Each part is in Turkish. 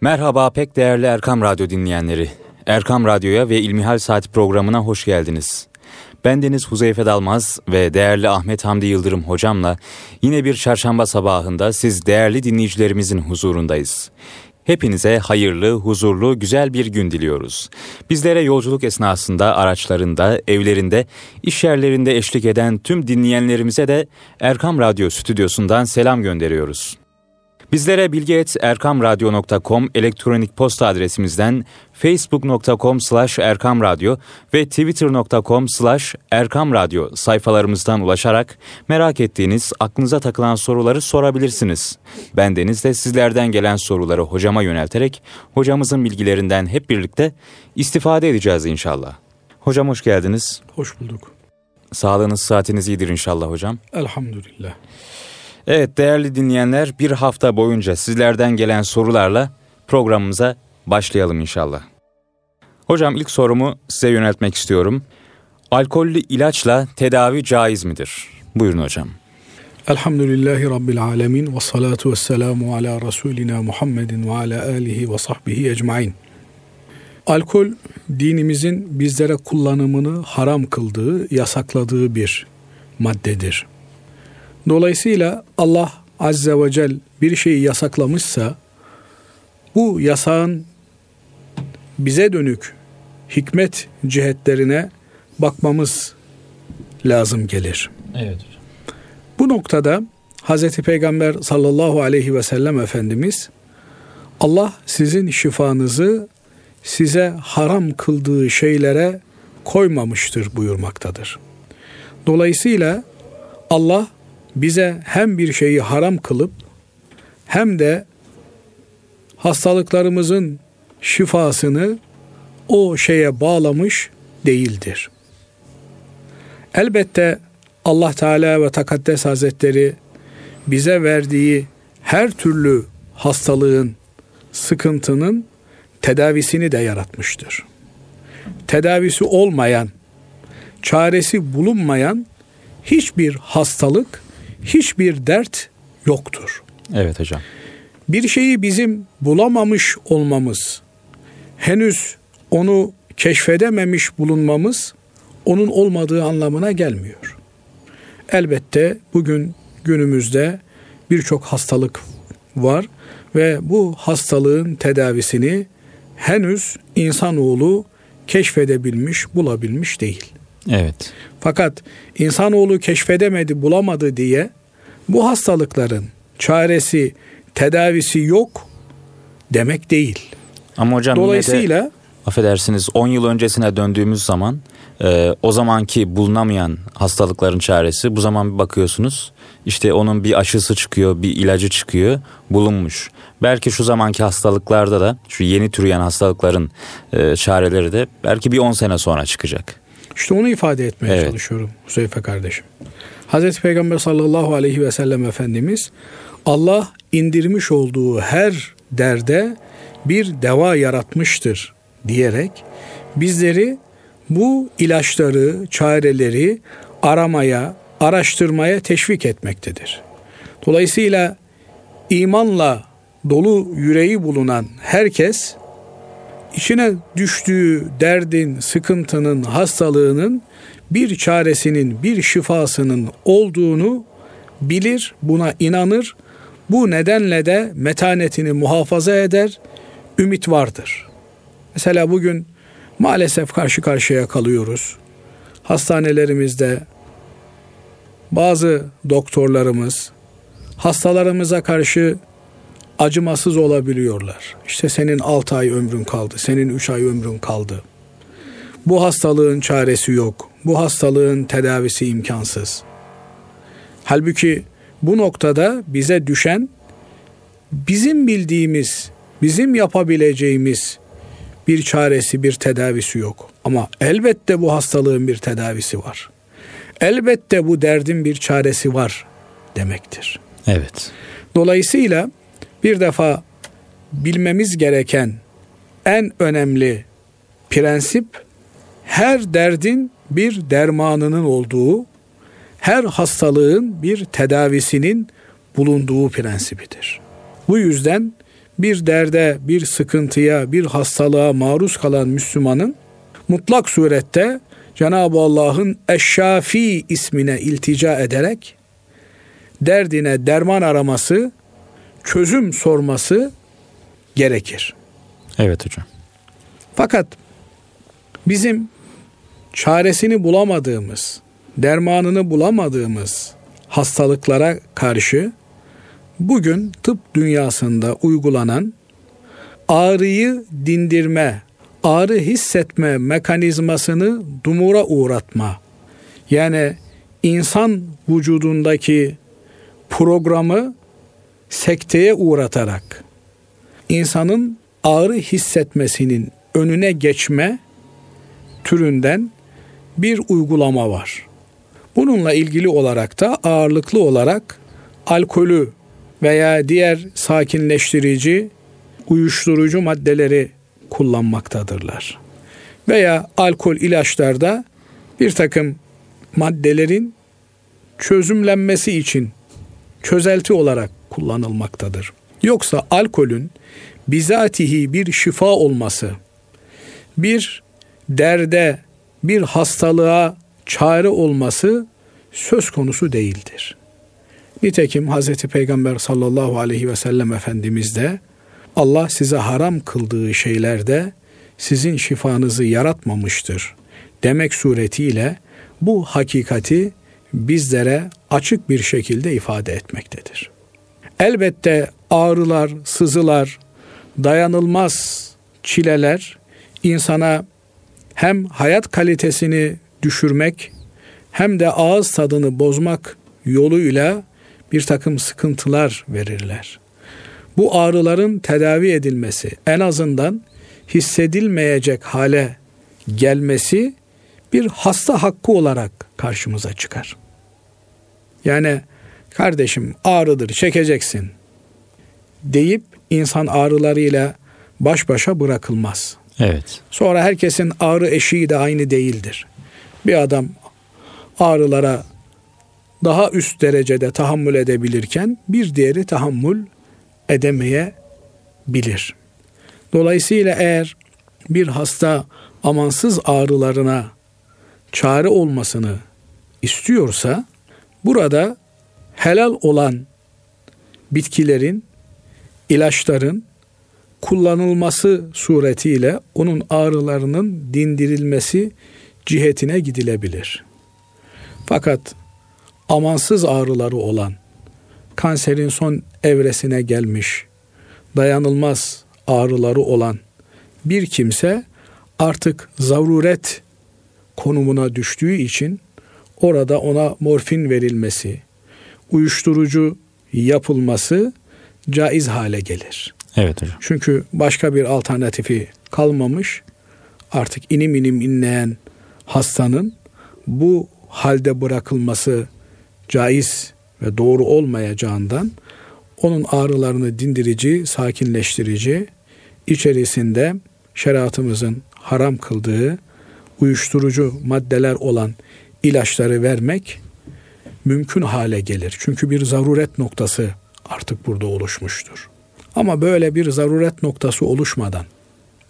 Merhaba pek değerli Erkam Radyo dinleyenleri. Erkam Radyo'ya ve İlmihal Saati programına hoş geldiniz. Ben Deniz Huzeyfe Dalmaz ve değerli Ahmet Hamdi Yıldırım hocamla yine bir çarşamba sabahında siz değerli dinleyicilerimizin huzurundayız. Hepinize hayırlı, huzurlu, güzel bir gün diliyoruz. Bizlere yolculuk esnasında, araçlarında, evlerinde, iş yerlerinde eşlik eden tüm dinleyenlerimize de Erkam Radyo stüdyosundan selam gönderiyoruz. Bizlere bilgi.erkamradyo.com elektronik posta adresimizden facebook.com slash erkamradyo ve twitter.com slash erkamradyo sayfalarımızdan ulaşarak merak ettiğiniz, aklınıza takılan soruları sorabilirsiniz. Bendeniz de sizlerden gelen soruları hocama yönelterek hocamızın bilgilerinden hep birlikte istifade edeceğiz inşallah. Hocam hoş geldiniz. Hoş bulduk. Sağlığınız, saatiniz iyidir inşallah hocam. Elhamdülillah. Evet değerli dinleyenler bir hafta boyunca sizlerden gelen sorularla programımıza başlayalım inşallah. Hocam ilk sorumu size yöneltmek istiyorum. Alkollü ilaçla tedavi caiz midir? Buyurun hocam. Elhamdülillahi Rabbil alemin ve salatu ve selamu ala Resulina Muhammedin ve ala alihi ve sahbihi ecmain. Alkol dinimizin bizlere kullanımını haram kıldığı, yasakladığı bir maddedir. Dolayısıyla Allah Azze ve Cel bir şeyi yasaklamışsa bu yasağın bize dönük hikmet cihetlerine bakmamız lazım gelir. Evet Bu noktada Hz. Peygamber sallallahu aleyhi ve sellem Efendimiz Allah sizin şifanızı size haram kıldığı şeylere koymamıştır buyurmaktadır. Dolayısıyla Allah bize hem bir şeyi haram kılıp hem de hastalıklarımızın şifasını o şeye bağlamış değildir. Elbette Allah Teala ve Takaddes Hazretleri bize verdiği her türlü hastalığın, sıkıntının tedavisini de yaratmıştır. Tedavisi olmayan, çaresi bulunmayan hiçbir hastalık hiçbir dert yoktur. Evet hocam. Bir şeyi bizim bulamamış olmamız, henüz onu keşfedememiş bulunmamız onun olmadığı anlamına gelmiyor. Elbette bugün günümüzde birçok hastalık var ve bu hastalığın tedavisini henüz insanoğlu keşfedebilmiş, bulabilmiş değil. Evet. Fakat insanoğlu keşfedemedi, bulamadı diye bu hastalıkların çaresi, tedavisi yok demek değil. Ama hocam Dolayısıyla de, affedersiniz 10 yıl öncesine döndüğümüz zaman e, o zamanki bulunamayan hastalıkların çaresi bu zaman bir bakıyorsunuz işte onun bir aşısı çıkıyor, bir ilacı çıkıyor, bulunmuş. Belki şu zamanki hastalıklarda da şu yeni türeyen hastalıkların e, çareleri de belki bir 10 sene sonra çıkacak. İşte onu ifade etmeye evet. çalışıyorum Huzeyfe kardeşim. Hazreti Peygamber sallallahu aleyhi ve sellem Efendimiz Allah indirmiş olduğu her derde bir deva yaratmıştır diyerek bizleri bu ilaçları, çareleri aramaya, araştırmaya teşvik etmektedir. Dolayısıyla imanla dolu yüreği bulunan herkes içine düştüğü derdin, sıkıntının, hastalığının bir çaresinin, bir şifasının olduğunu bilir, buna inanır. Bu nedenle de metanetini muhafaza eder, ümit vardır. Mesela bugün maalesef karşı karşıya kalıyoruz. Hastanelerimizde bazı doktorlarımız hastalarımıza karşı acımasız olabiliyorlar. İşte senin 6 ay ömrün kaldı, senin 3 ay ömrün kaldı. Bu hastalığın çaresi yok. Bu hastalığın tedavisi imkansız. Halbuki bu noktada bize düşen bizim bildiğimiz, bizim yapabileceğimiz bir çaresi, bir tedavisi yok. Ama elbette bu hastalığın bir tedavisi var. Elbette bu derdin bir çaresi var demektir. Evet. Dolayısıyla bir defa bilmemiz gereken en önemli prensip her derdin bir dermanının olduğu, her hastalığın bir tedavisinin bulunduğu prensibidir. Bu yüzden bir derde, bir sıkıntıya, bir hastalığa maruz kalan Müslümanın mutlak surette Cenab-ı Allah'ın Eşşafi ismine iltica ederek derdine derman araması, çözüm sorması gerekir. Evet hocam. Fakat bizim çaresini bulamadığımız, dermanını bulamadığımız hastalıklara karşı bugün tıp dünyasında uygulanan ağrıyı dindirme, ağrı hissetme mekanizmasını dumura uğratma. Yani insan vücudundaki programı sekteye uğratarak insanın ağrı hissetmesinin önüne geçme türünden bir uygulama var. Bununla ilgili olarak da ağırlıklı olarak alkolü veya diğer sakinleştirici, uyuşturucu maddeleri kullanmaktadırlar. Veya alkol ilaçlarda bir takım maddelerin çözümlenmesi için çözelti olarak kullanılmaktadır. Yoksa alkolün bizatihi bir şifa olması, bir derde, bir hastalığa çare olması söz konusu değildir. Nitekim Hz. Peygamber sallallahu aleyhi ve sellem Efendimiz de Allah size haram kıldığı şeylerde sizin şifanızı yaratmamıştır demek suretiyle bu hakikati bizlere açık bir şekilde ifade etmektedir. Elbette ağrılar, sızılar, dayanılmaz çileler insana hem hayat kalitesini düşürmek hem de ağız tadını bozmak yoluyla bir takım sıkıntılar verirler. Bu ağrıların tedavi edilmesi en azından hissedilmeyecek hale gelmesi bir hasta hakkı olarak karşımıza çıkar. Yani kardeşim ağrıdır çekeceksin deyip insan ağrılarıyla baş başa bırakılmaz. Evet. Sonra herkesin ağrı eşiği de aynı değildir. Bir adam ağrılara daha üst derecede tahammül edebilirken bir diğeri tahammül edemeye bilir. Dolayısıyla eğer bir hasta amansız ağrılarına çare olmasını istiyorsa burada helal olan bitkilerin, ilaçların kullanılması suretiyle onun ağrılarının dindirilmesi cihetine gidilebilir. Fakat amansız ağrıları olan, kanserin son evresine gelmiş, dayanılmaz ağrıları olan bir kimse artık zaruret konumuna düştüğü için orada ona morfin verilmesi, uyuşturucu yapılması caiz hale gelir. Evet hocam. Çünkü başka bir alternatifi kalmamış. Artık inim inim inleyen hastanın bu halde bırakılması caiz ve doğru olmayacağından onun ağrılarını dindirici, sakinleştirici, içerisinde şeriatımızın haram kıldığı uyuşturucu maddeler olan ilaçları vermek mümkün hale gelir. Çünkü bir zaruret noktası artık burada oluşmuştur. Ama böyle bir zaruret noktası oluşmadan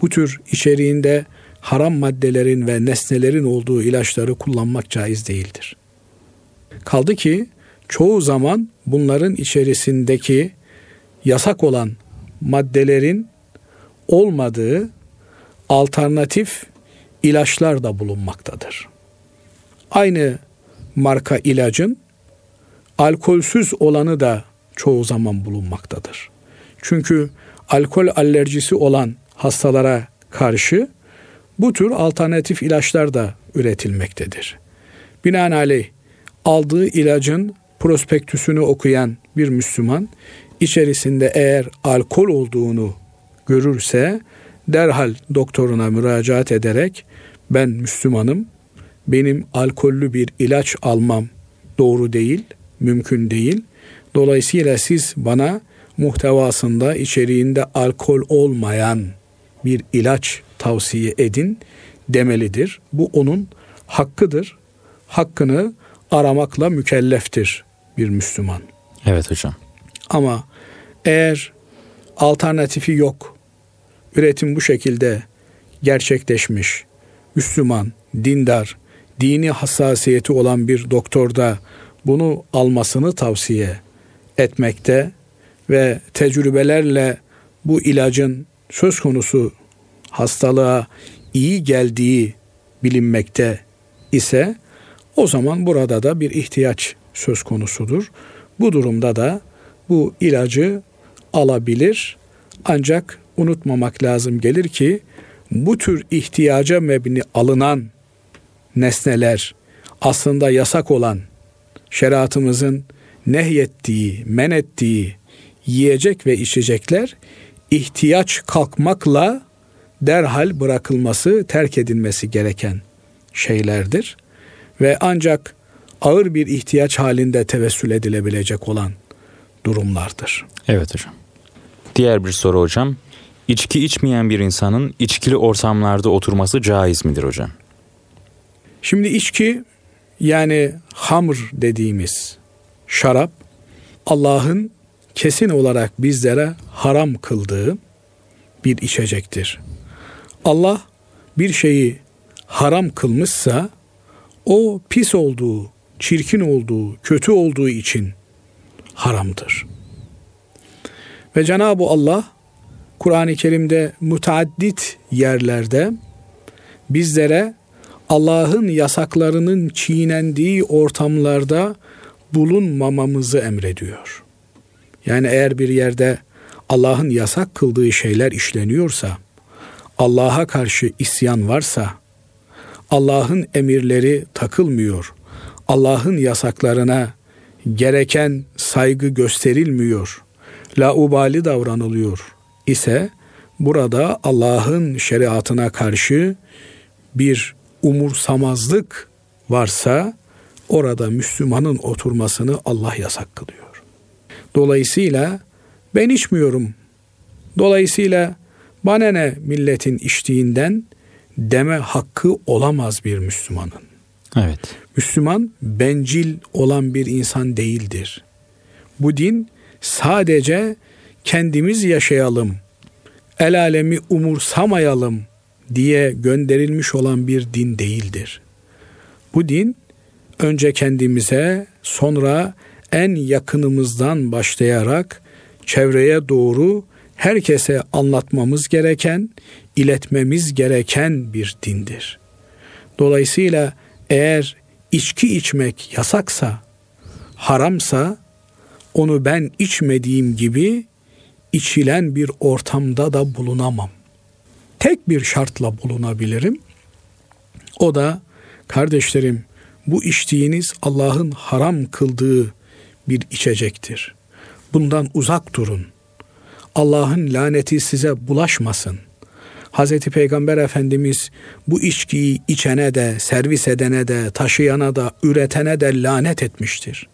bu tür içeriğinde haram maddelerin ve nesnelerin olduğu ilaçları kullanmak caiz değildir. Kaldı ki çoğu zaman bunların içerisindeki yasak olan maddelerin olmadığı alternatif ilaçlar da bulunmaktadır. Aynı marka ilacın alkolsüz olanı da çoğu zaman bulunmaktadır. Çünkü alkol alerjisi olan hastalara karşı bu tür alternatif ilaçlar da üretilmektedir. Binaenaleyh aldığı ilacın prospektüsünü okuyan bir Müslüman içerisinde eğer alkol olduğunu görürse derhal doktoruna müracaat ederek ben Müslümanım, benim alkollü bir ilaç almam doğru değil, mümkün değil. Dolayısıyla siz bana muhtevasında içeriğinde alkol olmayan bir ilaç tavsiye edin demelidir. Bu onun hakkıdır. Hakkını aramakla mükelleftir bir Müslüman. Evet hocam. Ama eğer alternatifi yok. Üretim bu şekilde gerçekleşmiş. Müslüman, dindar, dini hassasiyeti olan bir doktorda bunu almasını tavsiye etmekte ve tecrübelerle bu ilacın söz konusu hastalığa iyi geldiği bilinmekte ise o zaman burada da bir ihtiyaç söz konusudur. Bu durumda da bu ilacı alabilir ancak unutmamak lazım gelir ki bu tür ihtiyaca mebni alınan nesneler aslında yasak olan şeriatımızın nehyettiği, men ettiği yiyecek ve içecekler ihtiyaç kalkmakla derhal bırakılması, terk edilmesi gereken şeylerdir ve ancak ağır bir ihtiyaç halinde tevessül edilebilecek olan durumlardır. Evet hocam. Diğer bir soru hocam. İçki içmeyen bir insanın içkili ortamlarda oturması caiz midir hocam? Şimdi içki yani hamr dediğimiz şarap Allah'ın kesin olarak bizlere haram kıldığı bir içecektir. Allah bir şeyi haram kılmışsa o pis olduğu, çirkin olduğu, kötü olduğu için haramdır. Ve Cenab-ı Allah Kur'an-ı Kerim'de müteaddit yerlerde bizlere Allah'ın yasaklarının çiğnendiği ortamlarda bulunmamamızı emrediyor. Yani eğer bir yerde Allah'ın yasak kıldığı şeyler işleniyorsa, Allah'a karşı isyan varsa, Allah'ın emirleri takılmıyor, Allah'ın yasaklarına gereken saygı gösterilmiyor, laubali davranılıyor ise burada Allah'ın şeriatına karşı bir umursamazlık varsa orada Müslümanın oturmasını Allah yasak kılıyor. Dolayısıyla ben içmiyorum. Dolayısıyla bana ne milletin içtiğinden deme hakkı olamaz bir Müslümanın. Evet. Müslüman bencil olan bir insan değildir. Bu din sadece kendimiz yaşayalım, el alemi umursamayalım diye gönderilmiş olan bir din değildir. Bu din önce kendimize sonra en yakınımızdan başlayarak çevreye doğru herkese anlatmamız gereken, iletmemiz gereken bir dindir. Dolayısıyla eğer içki içmek yasaksa, haramsa onu ben içmediğim gibi içilen bir ortamda da bulunamam. Tek bir şartla bulunabilirim. O da kardeşlerim bu içtiğiniz Allah'ın haram kıldığı bir içecektir. Bundan uzak durun. Allah'ın laneti size bulaşmasın. Hz. Peygamber Efendimiz bu içkiyi içene de, servis edene de, taşıyana da, üretene de lanet etmiştir.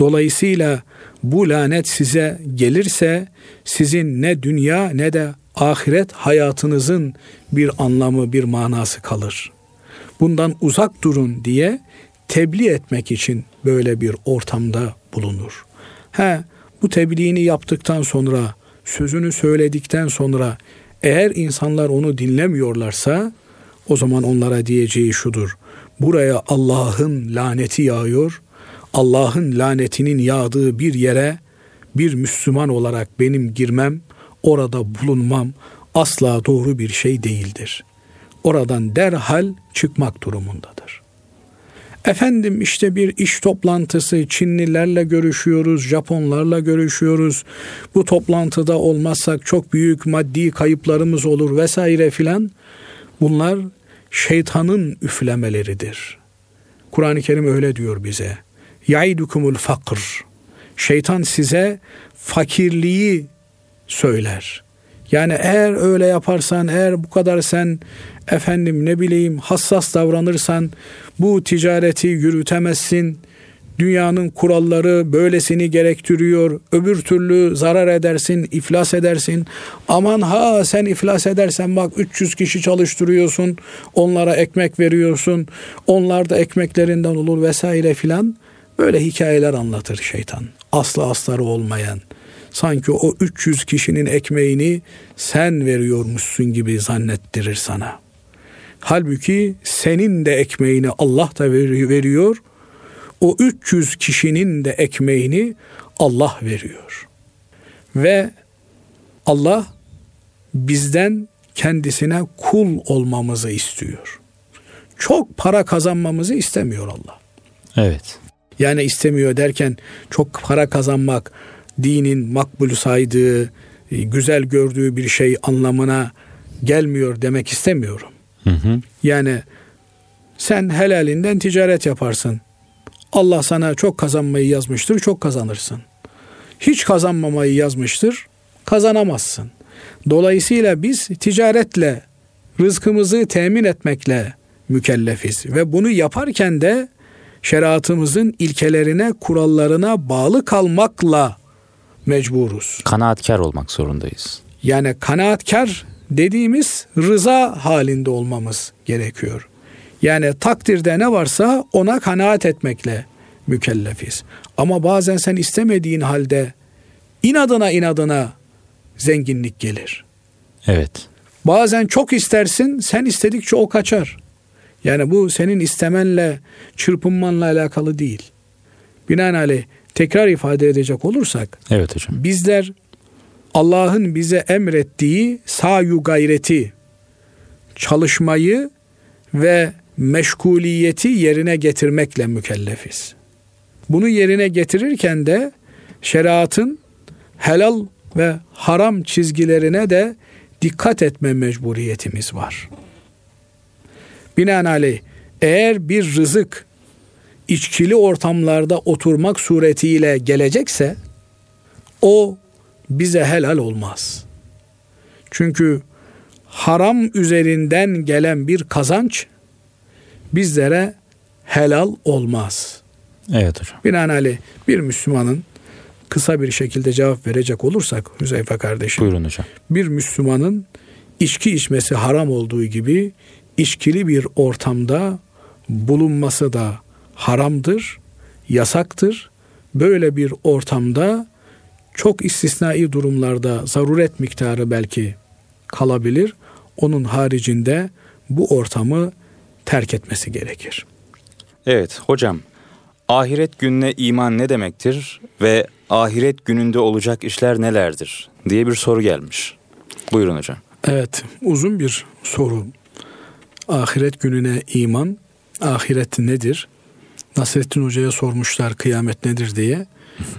Dolayısıyla bu lanet size gelirse sizin ne dünya ne de ahiret hayatınızın bir anlamı, bir manası kalır. Bundan uzak durun diye tebliğ etmek için böyle bir ortamda bulunur. He, bu tebliğini yaptıktan sonra, sözünü söyledikten sonra eğer insanlar onu dinlemiyorlarsa o zaman onlara diyeceği şudur. Buraya Allah'ın laneti yağıyor. Allah'ın lanetinin yağdığı bir yere bir Müslüman olarak benim girmem, orada bulunmam asla doğru bir şey değildir. Oradan derhal çıkmak durumundadır. Efendim işte bir iş toplantısı Çinlilerle görüşüyoruz, Japonlarla görüşüyoruz. Bu toplantıda olmazsak çok büyük maddi kayıplarımız olur vesaire filan. Bunlar şeytanın üflemeleridir. Kur'an-ı Kerim öyle diyor bize. Yaidukumul fakr. Şeytan size fakirliği söyler. Yani eğer öyle yaparsan, eğer bu kadar sen efendim ne bileyim hassas davranırsan bu ticareti yürütemezsin. Dünyanın kuralları böylesini gerektiriyor. Öbür türlü zarar edersin, iflas edersin. Aman ha sen iflas edersen bak 300 kişi çalıştırıyorsun. Onlara ekmek veriyorsun. Onlar da ekmeklerinden olur vesaire filan. Böyle hikayeler anlatır şeytan. Aslı asları olmayan, sanki o 300 kişinin ekmeğini sen veriyormuşsun gibi zannettirir sana. Halbuki senin de ekmeğini Allah da veriyor. O 300 kişinin de ekmeğini Allah veriyor. Ve Allah bizden kendisine kul olmamızı istiyor. Çok para kazanmamızı istemiyor Allah. Evet. Yani istemiyor derken çok para kazanmak dinin makbul saydığı, e, güzel gördüğü bir şey anlamına gelmiyor demek istemiyorum. Hı hı. Yani sen helalinden ticaret yaparsın. Allah sana çok kazanmayı yazmıştır, çok kazanırsın. Hiç kazanmamayı yazmıştır, kazanamazsın. Dolayısıyla biz ticaretle, rızkımızı temin etmekle mükellefiz ve bunu yaparken de şeriatımızın ilkelerine, kurallarına bağlı kalmakla mecburuz. Kanaatkar olmak zorundayız. Yani kanaatkar dediğimiz rıza halinde olmamız gerekiyor. Yani takdirde ne varsa ona kanaat etmekle mükellefiz. Ama bazen sen istemediğin halde inadına inadına zenginlik gelir. Evet. Bazen çok istersin, sen istedikçe o kaçar. Yani bu senin istemenle, çırpınmanla alakalı değil. Binaenaleyh tekrar ifade edecek olursak. Evet hocam. Bizler Allah'ın bize emrettiği sayu gayreti, çalışmayı ve meşguliyeti yerine getirmekle mükellefiz. Bunu yerine getirirken de şeriatın helal ve haram çizgilerine de dikkat etme mecburiyetimiz var. Binaenaleyh eğer bir rızık içkili ortamlarda oturmak suretiyle gelecekse o bize helal olmaz. Çünkü haram üzerinden gelen bir kazanç bizlere helal olmaz. Evet hocam. Binaenaleyh bir Müslümanın kısa bir şekilde cevap verecek olursak Hüzeyfe kardeşim. Buyurun hocam. Bir Müslümanın içki içmesi haram olduğu gibi içkili bir ortamda bulunması da haramdır, yasaktır. Böyle bir ortamda çok istisnai durumlarda zaruret miktarı belki kalabilir. Onun haricinde bu ortamı terk etmesi gerekir. Evet hocam ahiret gününe iman ne demektir ve ahiret gününde olacak işler nelerdir diye bir soru gelmiş. Buyurun hocam. Evet uzun bir soru. Ahiret gününe iman, ahiret nedir? Nasrettin Hoca'ya sormuşlar kıyamet nedir diye.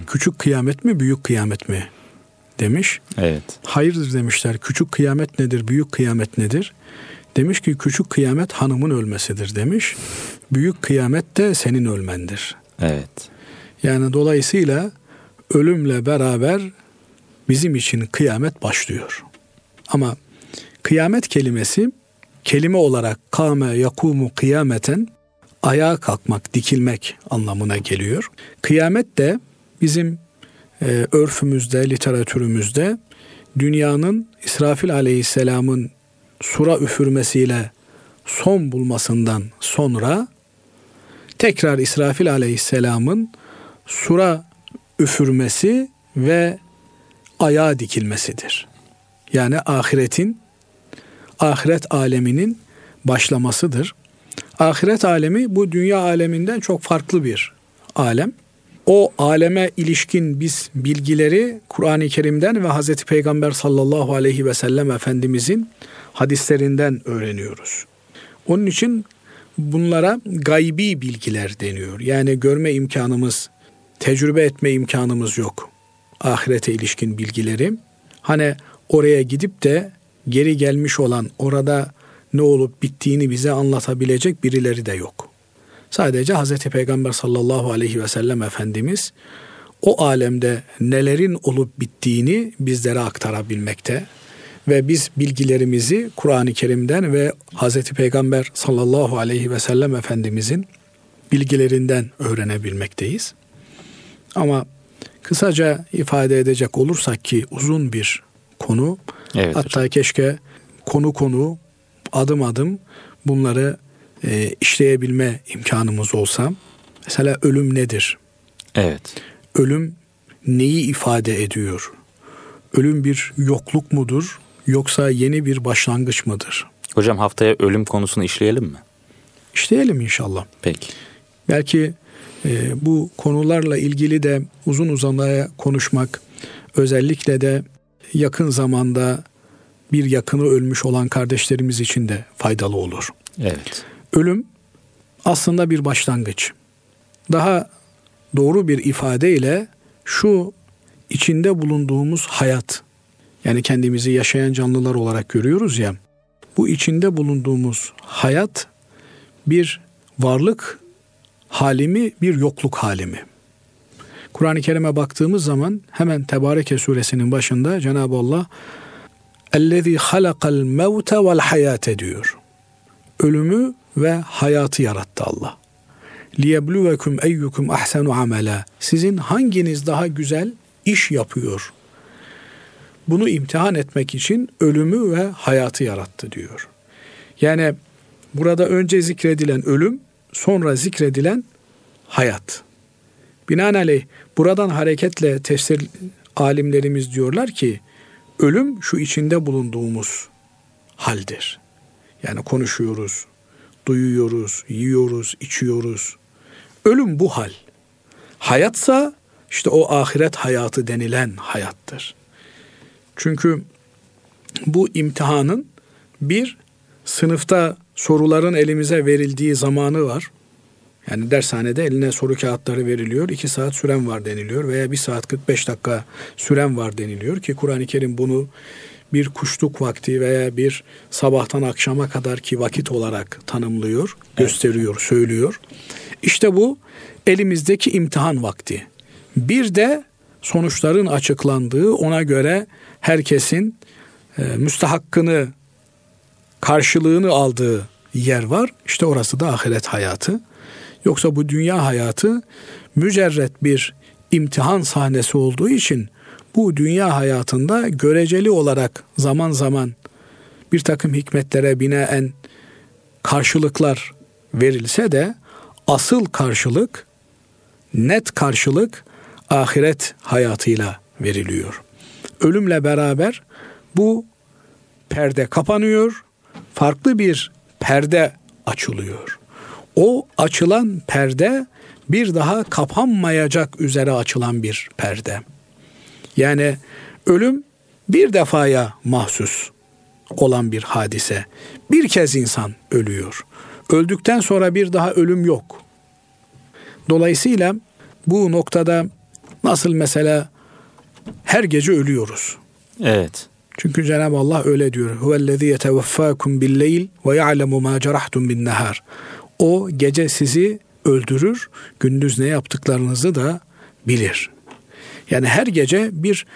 Küçük kıyamet mi büyük kıyamet mi demiş. Evet. Hayırdır demişler. Küçük kıyamet nedir büyük kıyamet nedir? Demiş ki küçük kıyamet hanımın ölmesidir demiş. Büyük kıyamet de senin ölmendir. Evet. Yani dolayısıyla ölümle beraber bizim için kıyamet başlıyor. Ama kıyamet kelimesi kelime olarak kame yakumu kıyameten ayağa kalkmak, dikilmek anlamına geliyor. Kıyamet de bizim e, örfümüzde, literatürümüzde dünyanın İsrafil aleyhisselamın sura üfürmesiyle son bulmasından sonra tekrar İsrafil aleyhisselamın sura üfürmesi ve ayağa dikilmesidir. Yani ahiretin, ahiret aleminin başlamasıdır. Ahiret alemi bu dünya aleminden çok farklı bir alem. O aleme ilişkin biz bilgileri Kur'an-ı Kerim'den ve Hazreti Peygamber sallallahu aleyhi ve sellem Efendimizin hadislerinden öğreniyoruz. Onun için bunlara gaybi bilgiler deniyor. Yani görme imkanımız, tecrübe etme imkanımız yok. Ahirete ilişkin bilgileri. Hani oraya gidip de geri gelmiş olan orada ne olup bittiğini bize anlatabilecek birileri de yok. Sadece Hz. Peygamber sallallahu aleyhi ve sellem Efendimiz o alemde nelerin olup bittiğini bizlere aktarabilmekte ve biz bilgilerimizi Kur'an-ı Kerim'den ve Hz. Peygamber sallallahu aleyhi ve sellem Efendimizin bilgilerinden öğrenebilmekteyiz. Ama kısaca ifade edecek olursak ki uzun bir konu. Evet, hatta hocam. keşke konu konu adım adım bunları e, işleyebilme imkanımız olsa. Mesela ölüm nedir? Evet. Ölüm neyi ifade ediyor? Ölüm bir yokluk mudur yoksa yeni bir başlangıç mıdır? Hocam haftaya ölüm konusunu işleyelim mi? İşleyelim inşallah. Peki. Belki e, bu konularla ilgili de uzun uzamaya konuşmak, özellikle de yakın zamanda bir yakını ölmüş olan kardeşlerimiz için de faydalı olur. Evet. Ölüm aslında bir başlangıç. Daha doğru bir ifadeyle şu içinde bulunduğumuz hayat yani kendimizi yaşayan canlılar olarak görüyoruz ya bu içinde bulunduğumuz hayat bir varlık halimi bir yokluk halimi. Kur'an-ı Kerim'e baktığımız zaman hemen Tebareke suresinin başında Cenab-ı Allah Ellezî halakal mevte vel hayate diyor. Ölümü ve hayatı yarattı Allah. Liyebluvekum eyyukum ahsenu amela. Sizin hanginiz daha güzel iş yapıyor? Bunu imtihan etmek için ölümü ve hayatı yarattı diyor. Yani burada önce zikredilen ölüm, sonra zikredilen hayat. Binaenaleyh buradan hareketle tefsir alimlerimiz diyorlar ki ölüm şu içinde bulunduğumuz haldir. Yani konuşuyoruz, duyuyoruz, yiyoruz, içiyoruz. Ölüm bu hal. Hayatsa işte o ahiret hayatı denilen hayattır. Çünkü bu imtihanın bir sınıfta soruların elimize verildiği zamanı var. Yani dershanede eline soru kağıtları veriliyor. 2 saat süren var deniliyor veya 1 saat 45 dakika süren var deniliyor ki Kur'an-ı Kerim bunu bir kuşluk vakti veya bir sabahtan akşama kadar ki vakit olarak tanımlıyor, gösteriyor, söylüyor. İşte bu elimizdeki imtihan vakti. Bir de sonuçların açıklandığı ona göre herkesin e, müstahakkını karşılığını aldığı yer var. İşte orası da ahiret hayatı. Yoksa bu dünya hayatı mücerret bir imtihan sahnesi olduğu için bu dünya hayatında göreceli olarak zaman zaman bir takım hikmetlere binaen karşılıklar verilse de asıl karşılık net karşılık ahiret hayatıyla veriliyor. Ölümle beraber bu perde kapanıyor, farklı bir perde açılıyor. O açılan perde bir daha kapanmayacak üzere açılan bir perde. Yani ölüm bir defaya mahsus olan bir hadise. Bir kez insan ölüyor. Öldükten sonra bir daha ölüm yok. Dolayısıyla bu noktada nasıl mesela her gece ölüyoruz. Evet. Çünkü Cenab-ı Allah öyle diyor. Huvellezî yeteveffâkum billeyl ve ya'lemu mâ cerahtum bin nehar. O gece sizi öldürür, gündüz ne yaptıklarınızı da bilir. Yani her gece bir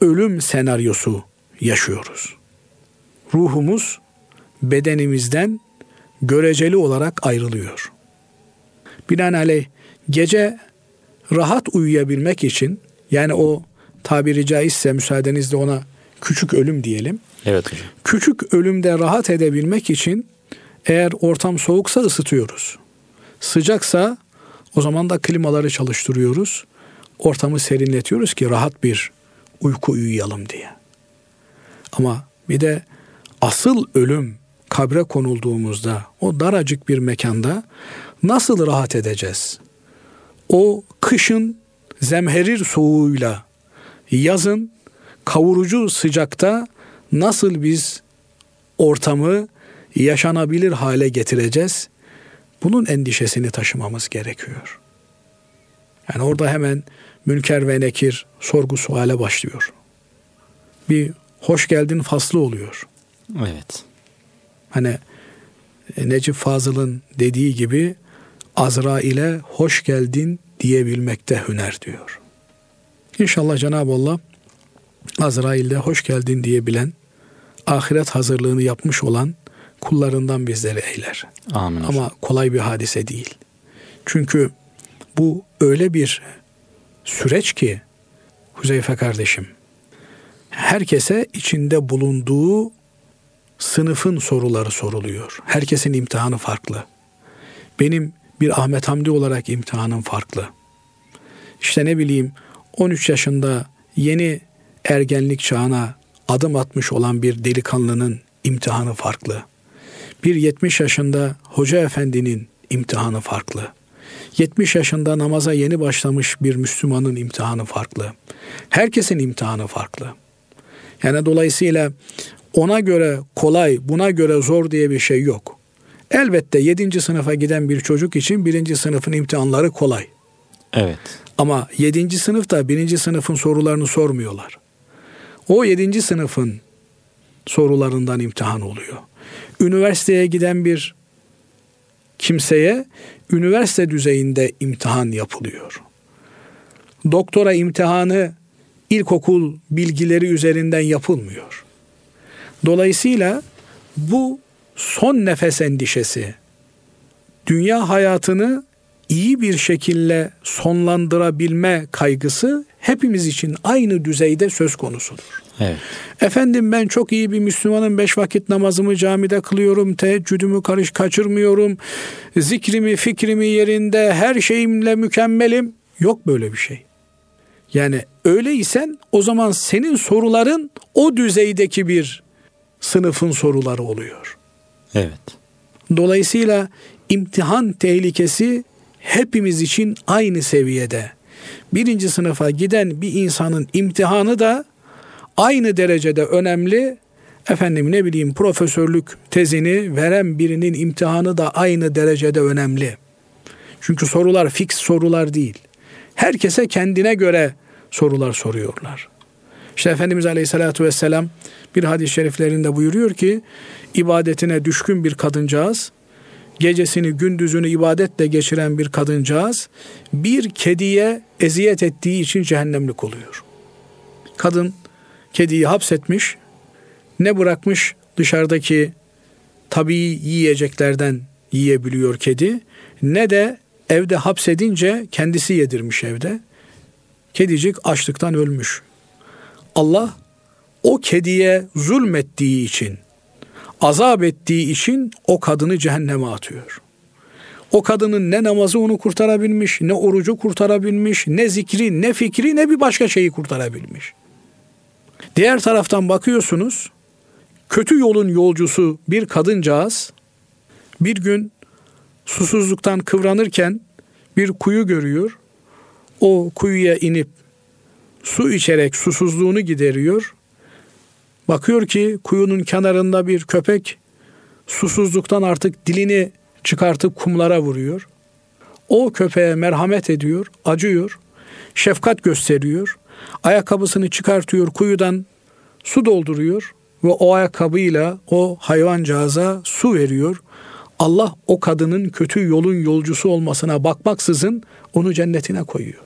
ölüm senaryosu yaşıyoruz. Ruhumuz bedenimizden göreceli olarak ayrılıyor. Binaenaleyh gece rahat uyuyabilmek için yani o tabiri caizse müsaadenizle ona küçük ölüm diyelim. Evet hocam. Küçük ölümde rahat edebilmek için eğer ortam soğuksa ısıtıyoruz. Sıcaksa o zaman da klimaları çalıştırıyoruz. Ortamı serinletiyoruz ki rahat bir uyku uyuyalım diye. Ama bir de asıl ölüm kabre konulduğumuzda o daracık bir mekanda nasıl rahat edeceğiz? O kışın zemherir soğuğuyla, yazın kavurucu sıcakta nasıl biz ortamı yaşanabilir hale getireceğiz? Bunun endişesini taşımamız gerekiyor. Yani orada hemen münker ve nekir sorgu suale başlıyor. Bir hoş geldin faslı oluyor. Evet. Hani e, Necip Fazıl'ın dediği gibi Azrail'e hoş geldin diyebilmekte hüner diyor. İnşallah Cenab-ı Allah Azrail'de hoş geldin diyebilen, ahiret hazırlığını yapmış olan kullarından bizleri eyler. Amin. Ama kolay bir hadise değil. Çünkü bu öyle bir süreç ki Huzeyfe kardeşim herkese içinde bulunduğu sınıfın soruları soruluyor. Herkesin imtihanı farklı. Benim bir Ahmet Hamdi olarak imtihanım farklı. İşte ne bileyim 13 yaşında yeni ergenlik çağına adım atmış olan bir delikanlının imtihanı farklı. Bir 70 yaşında hoca efendinin imtihanı farklı. 70 yaşında namaza yeni başlamış bir Müslümanın imtihanı farklı. Herkesin imtihanı farklı. Yani dolayısıyla ona göre kolay, buna göre zor diye bir şey yok. Elbette 7. sınıfa giden bir çocuk için birinci sınıfın imtihanları kolay. Evet. Ama 7. sınıfta birinci sınıfın sorularını sormuyorlar. O 7. sınıfın sorularından imtihan oluyor. Üniversiteye giden bir kimseye üniversite düzeyinde imtihan yapılıyor. Doktora imtihanı ilkokul bilgileri üzerinden yapılmıyor. Dolayısıyla bu son nefes endişesi dünya hayatını iyi bir şekilde sonlandırabilme kaygısı hepimiz için aynı düzeyde söz konusudur. Evet. Efendim ben çok iyi bir Müslümanım. Beş vakit namazımı camide kılıyorum. Teheccüdümü karış kaçırmıyorum. Zikrimi, fikrimi yerinde. Her şeyimle mükemmelim. Yok böyle bir şey. Yani öyleysen o zaman senin soruların o düzeydeki bir sınıfın soruları oluyor. Evet. Dolayısıyla imtihan tehlikesi hepimiz için aynı seviyede. Birinci sınıfa giden bir insanın imtihanı da aynı derecede önemli. Efendim ne bileyim profesörlük tezini veren birinin imtihanı da aynı derecede önemli. Çünkü sorular fix sorular değil. Herkese kendine göre sorular soruyorlar. İşte Efendimiz Aleyhisselatü Vesselam bir hadis-i şeriflerinde buyuruyor ki ibadetine düşkün bir kadıncağız, gecesini gündüzünü ibadetle geçiren bir kadıncağız bir kediye eziyet ettiği için cehennemlik oluyor. Kadın kediyi hapsetmiş, ne bırakmış dışarıdaki tabii yiyeceklerden yiyebiliyor kedi, ne de evde hapsedince kendisi yedirmiş evde. Kedicik açlıktan ölmüş. Allah o kediye zulmettiği için, azap ettiği için o kadını cehenneme atıyor. O kadının ne namazı onu kurtarabilmiş, ne orucu kurtarabilmiş, ne zikri, ne fikri, ne bir başka şeyi kurtarabilmiş. Diğer taraftan bakıyorsunuz, kötü yolun yolcusu bir kadıncağız bir gün susuzluktan kıvranırken bir kuyu görüyor. O kuyuya inip su içerek susuzluğunu gideriyor. Bakıyor ki kuyunun kenarında bir köpek susuzluktan artık dilini çıkartıp kumlara vuruyor. O köpeğe merhamet ediyor, acıyor, şefkat gösteriyor. Ayakkabısını çıkartıyor, kuyudan su dolduruyor ve o ayakkabıyla o hayvancağıza su veriyor. Allah o kadının kötü yolun yolcusu olmasına bakmaksızın onu cennetine koyuyor.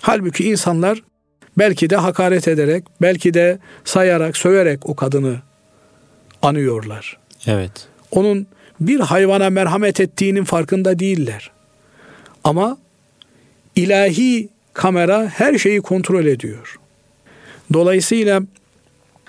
Halbuki insanlar belki de hakaret ederek, belki de sayarak, söverek o kadını anıyorlar. Evet. Onun bir hayvana merhamet ettiğinin farkında değiller. Ama ilahi kamera her şeyi kontrol ediyor. Dolayısıyla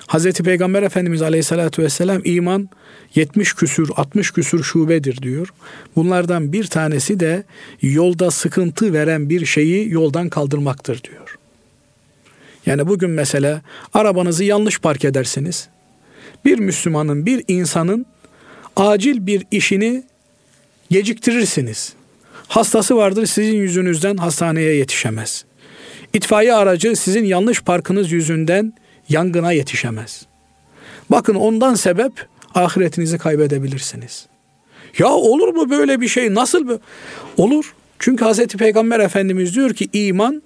Hz. Peygamber Efendimiz Aleyhisselatü Vesselam iman 70 küsür 60 küsür şubedir diyor. Bunlardan bir tanesi de yolda sıkıntı veren bir şeyi yoldan kaldırmaktır diyor. Yani bugün mesela arabanızı yanlış park edersiniz. Bir Müslümanın, bir insanın acil bir işini geciktirirsiniz. Hastası vardır sizin yüzünüzden hastaneye yetişemez. İtfaiye aracı sizin yanlış parkınız yüzünden yangına yetişemez. Bakın ondan sebep ahiretinizi kaybedebilirsiniz. Ya olur mu böyle bir şey? Nasıl bu? Olur. Çünkü Hazreti Peygamber Efendimiz diyor ki iman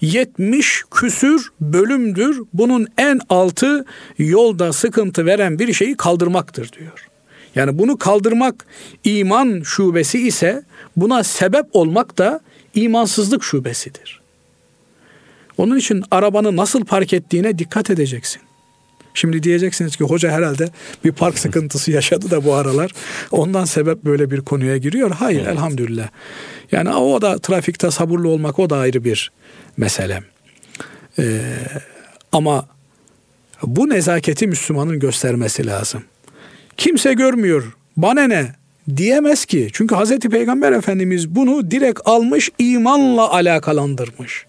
70 küsür bölümdür. Bunun en altı yolda sıkıntı veren bir şeyi kaldırmaktır diyor. Yani bunu kaldırmak iman şubesi ise buna sebep olmak da imansızlık şubesidir. Onun için arabanı nasıl park ettiğine dikkat edeceksin. Şimdi diyeceksiniz ki hoca herhalde bir park sıkıntısı yaşadı da bu aralar. Ondan sebep böyle bir konuya giriyor. Hayır evet. elhamdülillah. Yani o da trafikte sabırlı olmak o da ayrı bir mesele. Ee, ama bu nezaketi Müslümanın göstermesi lazım. Kimse görmüyor. Bana ne? Diyemez ki. Çünkü Hazreti Peygamber Efendimiz bunu direkt almış imanla alakalandırmış.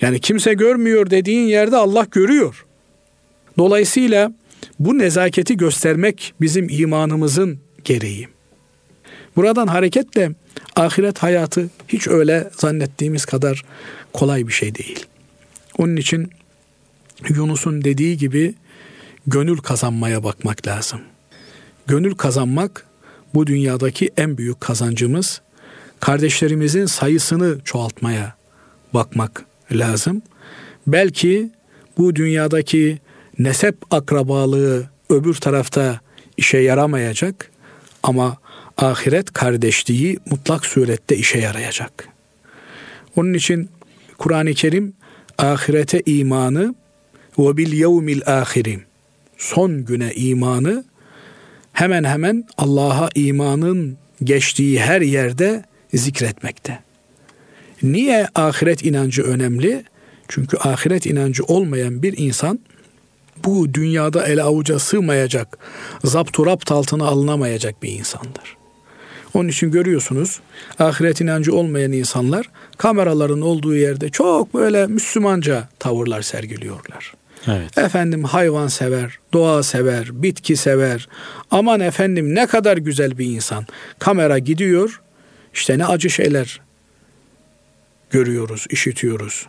Yani kimse görmüyor dediğin yerde Allah görüyor. Dolayısıyla bu nezaketi göstermek bizim imanımızın gereği. Buradan hareketle ahiret hayatı hiç öyle zannettiğimiz kadar kolay bir şey değil. Onun için Yunus'un dediği gibi gönül kazanmaya bakmak lazım. Gönül kazanmak bu dünyadaki en büyük kazancımız. Kardeşlerimizin sayısını çoğaltmaya bakmak lazım. Belki bu dünyadaki nesep akrabalığı öbür tarafta işe yaramayacak ama ahiret kardeşliği mutlak surette işe yarayacak. Onun için Kur'an-ı Kerim ahirete imanı ve bil yevmil ahirim son güne imanı hemen hemen Allah'a imanın geçtiği her yerde zikretmekte. Niye ahiret inancı önemli? Çünkü ahiret inancı olmayan bir insan bu dünyada ele avuca sığmayacak, zapturapt altına alınamayacak bir insandır. Onun için görüyorsunuz ahiret inancı olmayan insanlar kameraların olduğu yerde çok böyle Müslümanca tavırlar sergiliyorlar. Evet. Efendim hayvan sever, doğa sever, bitki sever. Aman efendim ne kadar güzel bir insan. Kamera gidiyor. İşte ne acı şeyler görüyoruz, işitiyoruz.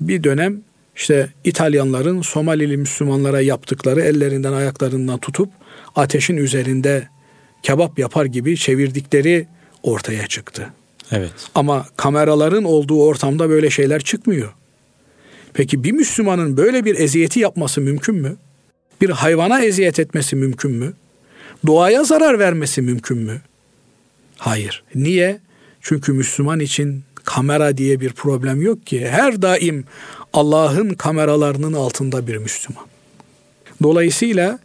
Bir dönem işte İtalyanların Somalili Müslümanlara yaptıkları ellerinden ayaklarından tutup ateşin üzerinde kebap yapar gibi çevirdikleri ortaya çıktı. Evet. Ama kameraların olduğu ortamda böyle şeyler çıkmıyor. Peki bir Müslümanın böyle bir eziyeti yapması mümkün mü? Bir hayvana eziyet etmesi mümkün mü? Doğaya zarar vermesi mümkün mü? Hayır. Niye? Çünkü Müslüman için kamera diye bir problem yok ki. Her daim Allah'ın kameralarının altında bir Müslüman. Dolayısıyla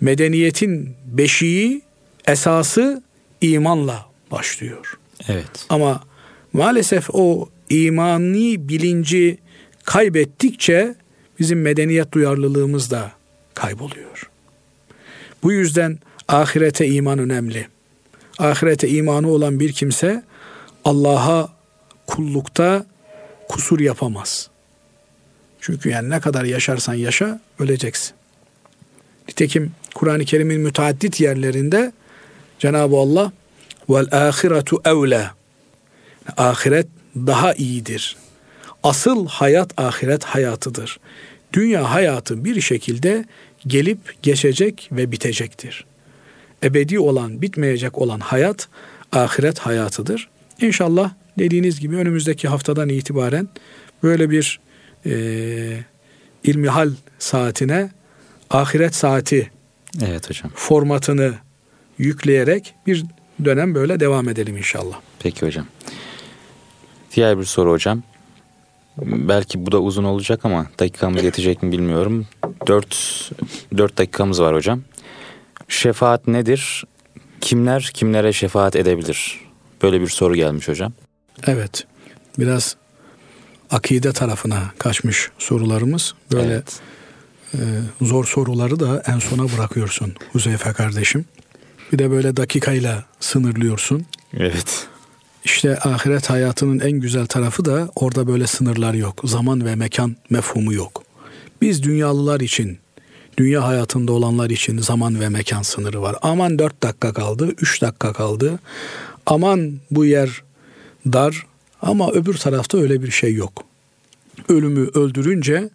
medeniyetin beşiği, esası imanla başlıyor. Evet. Ama maalesef o imani bilinci kaybettikçe bizim medeniyet duyarlılığımız da kayboluyor. Bu yüzden ahirete iman önemli. Ahirete imanı olan bir kimse Allah'a kullukta kusur yapamaz. Çünkü yani ne kadar yaşarsan yaşa öleceksin. Nitekim Kur'an-ı Kerim'in müteaddit yerlerinde Cenab-ı Allah vel ahiretu evla ahiret daha iyidir. Asıl hayat ahiret hayatıdır. Dünya hayatı bir şekilde gelip geçecek ve bitecektir. Ebedi olan, bitmeyecek olan hayat ahiret hayatıdır. İnşallah dediğiniz gibi önümüzdeki haftadan itibaren böyle bir e, ilmihal saatine ahiret saati evet hocam. formatını yükleyerek bir dönem böyle devam edelim inşallah. Peki hocam. Diğer bir soru hocam. Belki bu da uzun olacak ama dakikamız yetecek mi bilmiyorum. Dört, dört dakikamız var hocam. Şefaat nedir? Kimler kimlere şefaat edebilir? Böyle bir soru gelmiş hocam. Evet. Biraz akide tarafına kaçmış sorularımız. Böyle evet. e, zor soruları da en sona bırakıyorsun Huzeyfe kardeşim. Bir de böyle dakikayla sınırlıyorsun. Evet. İşte ahiret hayatının en güzel tarafı da orada böyle sınırlar yok. Zaman ve mekan mefhumu yok. Biz dünyalılar için, dünya hayatında olanlar için zaman ve mekan sınırı var. Aman dört dakika kaldı, üç dakika kaldı. Aman bu yer dar ama öbür tarafta öyle bir şey yok. Ölümü öldürünce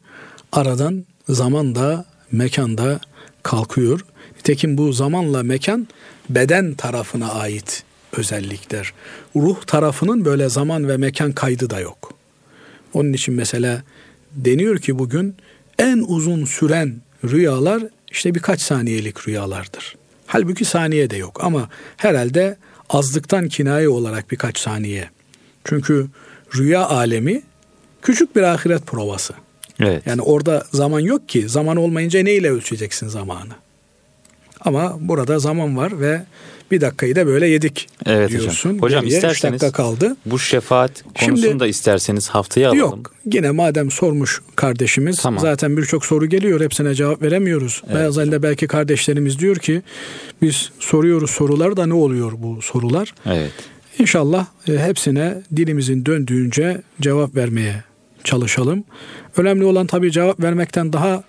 aradan zaman da mekan da kalkıyor. Nitekim bu zamanla mekan beden tarafına ait özellikler. Ruh tarafının böyle zaman ve mekan kaydı da yok. Onun için mesela deniyor ki bugün en uzun süren rüyalar işte birkaç saniyelik rüyalardır. Halbuki saniye de yok ama herhalde azlıktan kinaye olarak birkaç saniye. Çünkü rüya alemi küçük bir ahiret provası. Evet. Yani orada zaman yok ki. Zaman olmayınca neyle ölçeceksin zamanı? Ama burada zaman var ve bir dakikayı da böyle yedik evet diyorsun. Hocam, hocam isterseniz dakika kaldı. bu şefaat konusunu Şimdi, da isterseniz haftaya alalım. Yok yine madem sormuş kardeşimiz tamam. zaten birçok soru geliyor hepsine cevap veremiyoruz. Evet. Bazen de belki kardeşlerimiz diyor ki biz soruyoruz sorular da ne oluyor bu sorular? Evet. İnşallah e, hepsine dilimizin döndüğünce cevap vermeye çalışalım. Önemli olan tabii cevap vermekten daha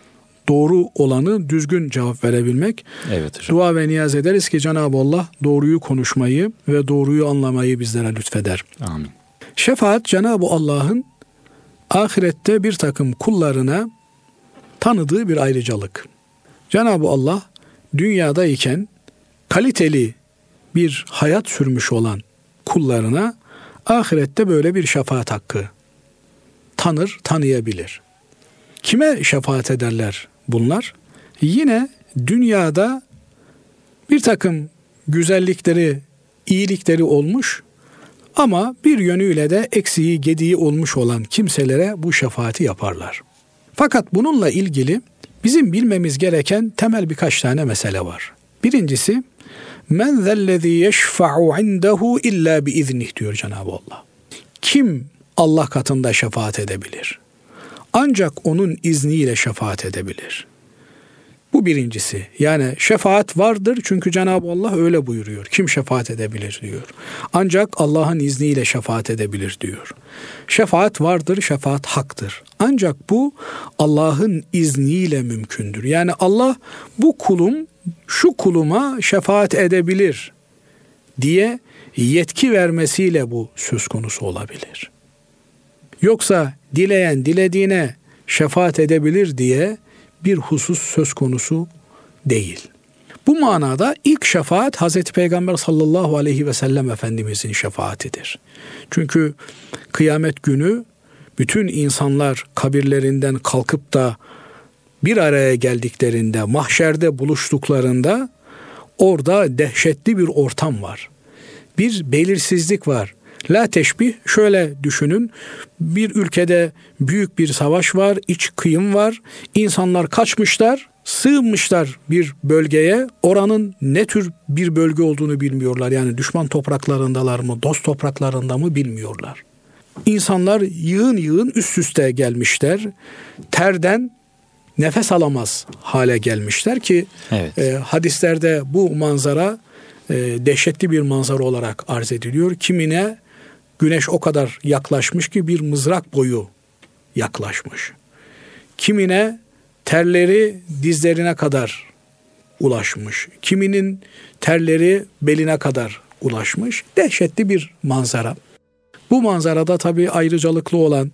doğru olanı düzgün cevap verebilmek. Evet hocam. Dua ve niyaz ederiz ki Cenab-ı Allah doğruyu konuşmayı ve doğruyu anlamayı bizlere lütfeder. Amin. Şefaat Cenab-ı Allah'ın ahirette bir takım kullarına tanıdığı bir ayrıcalık. Cenab-ı Allah dünyadayken kaliteli bir hayat sürmüş olan kullarına ahirette böyle bir şefaat hakkı tanır, tanıyabilir. Kime şefaat ederler bunlar? Yine dünyada bir takım güzellikleri, iyilikleri olmuş ama bir yönüyle de eksiği, gediği olmuş olan kimselere bu şefaati yaparlar. Fakat bununla ilgili bizim bilmemiz gereken temel birkaç tane mesele var. Birincisi Men zellezî yeşfa'u indehu illa bi iznih diyor Cenab-ı Allah. Kim Allah katında şefaat edebilir? Ancak onun izniyle şefaat edebilir. Bu birincisi. Yani şefaat vardır çünkü Cenab-ı Allah öyle buyuruyor. Kim şefaat edebilir diyor. Ancak Allah'ın izniyle şefaat edebilir diyor. Şefaat vardır, şefaat haktır. Ancak bu Allah'ın izniyle mümkündür. Yani Allah bu kulum şu kuluma şefaat edebilir diye yetki vermesiyle bu söz konusu olabilir. Yoksa dileyen dilediğine şefaat edebilir diye bir husus söz konusu değil. Bu manada ilk şefaat Hazreti Peygamber sallallahu aleyhi ve sellem Efendimizin şefaatidir. Çünkü kıyamet günü bütün insanlar kabirlerinden kalkıp da bir araya geldiklerinde, mahşerde buluştuklarında orada dehşetli bir ortam var. Bir belirsizlik var. La teşbih şöyle düşünün. Bir ülkede büyük bir savaş var, iç kıyım var. İnsanlar kaçmışlar, sığınmışlar bir bölgeye. Oranın ne tür bir bölge olduğunu bilmiyorlar. Yani düşman topraklarındalar mı, dost topraklarında mı bilmiyorlar. İnsanlar yığın yığın üst üste gelmişler. Terden nefes alamaz hale gelmişler ki evet. e, hadislerde bu manzara e, dehşetli bir manzara olarak arz ediliyor. Kimine güneş o kadar yaklaşmış ki bir mızrak boyu yaklaşmış. Kimine terleri dizlerine kadar ulaşmış. Kiminin terleri beline kadar ulaşmış. Dehşetli bir manzara. Bu manzarada tabi ayrıcalıklı olan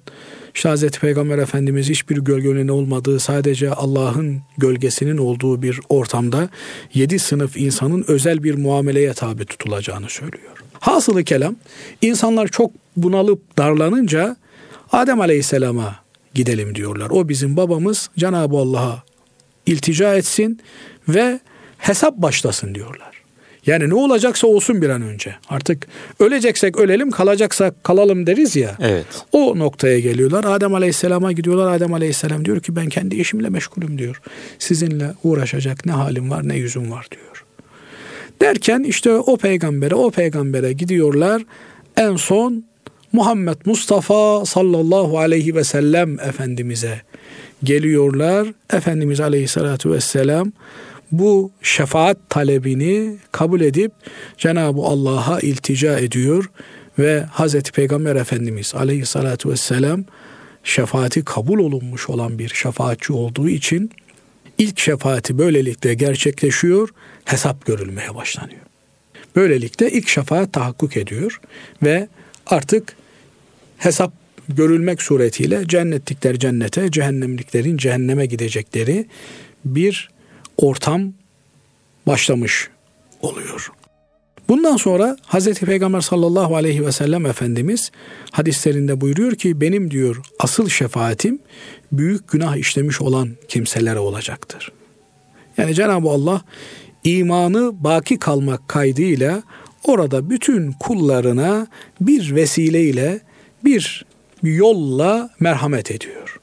işte Hazreti Peygamber Efendimiz hiçbir gölgenin olmadığı sadece Allah'ın gölgesinin olduğu bir ortamda yedi sınıf insanın özel bir muameleye tabi tutulacağını söylüyor. Hasılı kelam insanlar çok bunalıp darlanınca Adem Aleyhisselam'a gidelim diyorlar. O bizim babamız Cenab-ı Allah'a iltica etsin ve hesap başlasın diyorlar. Yani ne olacaksa olsun bir an önce. Artık öleceksek ölelim, kalacaksak kalalım deriz ya. Evet. O noktaya geliyorlar. Adem Aleyhisselam'a gidiyorlar. Adem Aleyhisselam diyor ki ben kendi işimle meşgulüm diyor. Sizinle uğraşacak ne halim var ne yüzüm var diyor. Derken işte o peygambere o peygambere gidiyorlar. En son Muhammed Mustafa sallallahu aleyhi ve sellem Efendimiz'e geliyorlar. Efendimiz aleyhissalatu vesselam bu şefaat talebini kabul edip Cenab-ı Allah'a iltica ediyor ve Hazreti Peygamber Efendimiz aleyhissalatu vesselam şefaati kabul olunmuş olan bir şefaatçi olduğu için ilk şefaati böylelikle gerçekleşiyor, hesap görülmeye başlanıyor. Böylelikle ilk şefaat tahakkuk ediyor ve artık hesap görülmek suretiyle cennetlikler cennete, cehennemliklerin cehenneme gidecekleri bir ortam başlamış oluyor. Bundan sonra Hz. Peygamber sallallahu aleyhi ve sellem Efendimiz hadislerinde buyuruyor ki benim diyor asıl şefaatim büyük günah işlemiş olan kimselere olacaktır. Yani Cenab-ı Allah imanı baki kalmak kaydıyla orada bütün kullarına bir vesileyle bir yolla merhamet ediyor.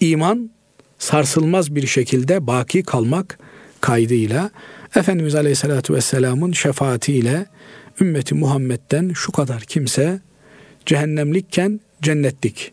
İman sarsılmaz bir şekilde baki kalmak kaydıyla Efendimiz Aleyhisselatü Vesselam'ın şefaatiyle ümmeti Muhammed'den şu kadar kimse cehennemlikken cennetlik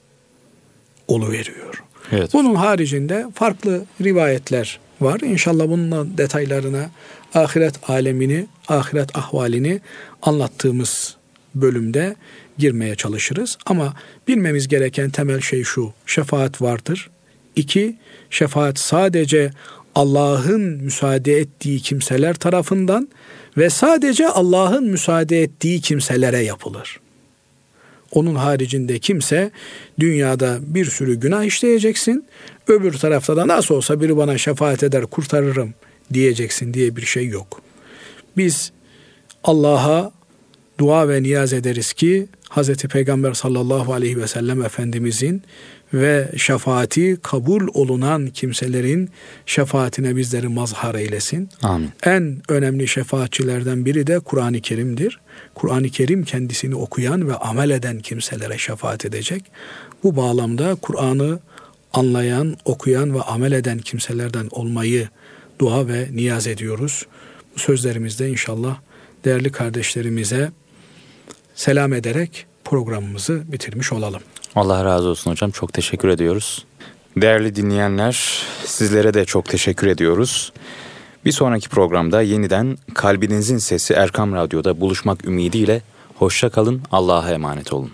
oluveriyor. Evet. Bunun haricinde farklı rivayetler var. İnşallah bunun detaylarına ahiret alemini, ahiret ahvalini anlattığımız bölümde girmeye çalışırız. Ama bilmemiz gereken temel şey şu. Şefaat vardır. İki, şefaat sadece Allah'ın müsaade ettiği kimseler tarafından ve sadece Allah'ın müsaade ettiği kimselere yapılır. Onun haricinde kimse dünyada bir sürü günah işleyeceksin. Öbür tarafta da nasıl olsa biri bana şefaat eder kurtarırım diyeceksin diye bir şey yok. Biz Allah'a dua ve niyaz ederiz ki Hz. Peygamber sallallahu aleyhi ve sellem Efendimizin ve şefaati kabul olunan kimselerin şefaatine bizleri mazhar eylesin. Amin. En önemli şefaatçilerden biri de Kur'an-ı Kerim'dir. Kur'an-ı Kerim kendisini okuyan ve amel eden kimselere şefaat edecek. Bu bağlamda Kur'an'ı anlayan, okuyan ve amel eden kimselerden olmayı dua ve niyaz ediyoruz. Bu sözlerimizde inşallah değerli kardeşlerimize selam ederek programımızı bitirmiş olalım. Allah razı olsun hocam. Çok teşekkür ediyoruz. Değerli dinleyenler, sizlere de çok teşekkür ediyoruz. Bir sonraki programda yeniden Kalbinizin Sesi Erkam Radyo'da buluşmak ümidiyle hoşça kalın, Allah'a emanet olun.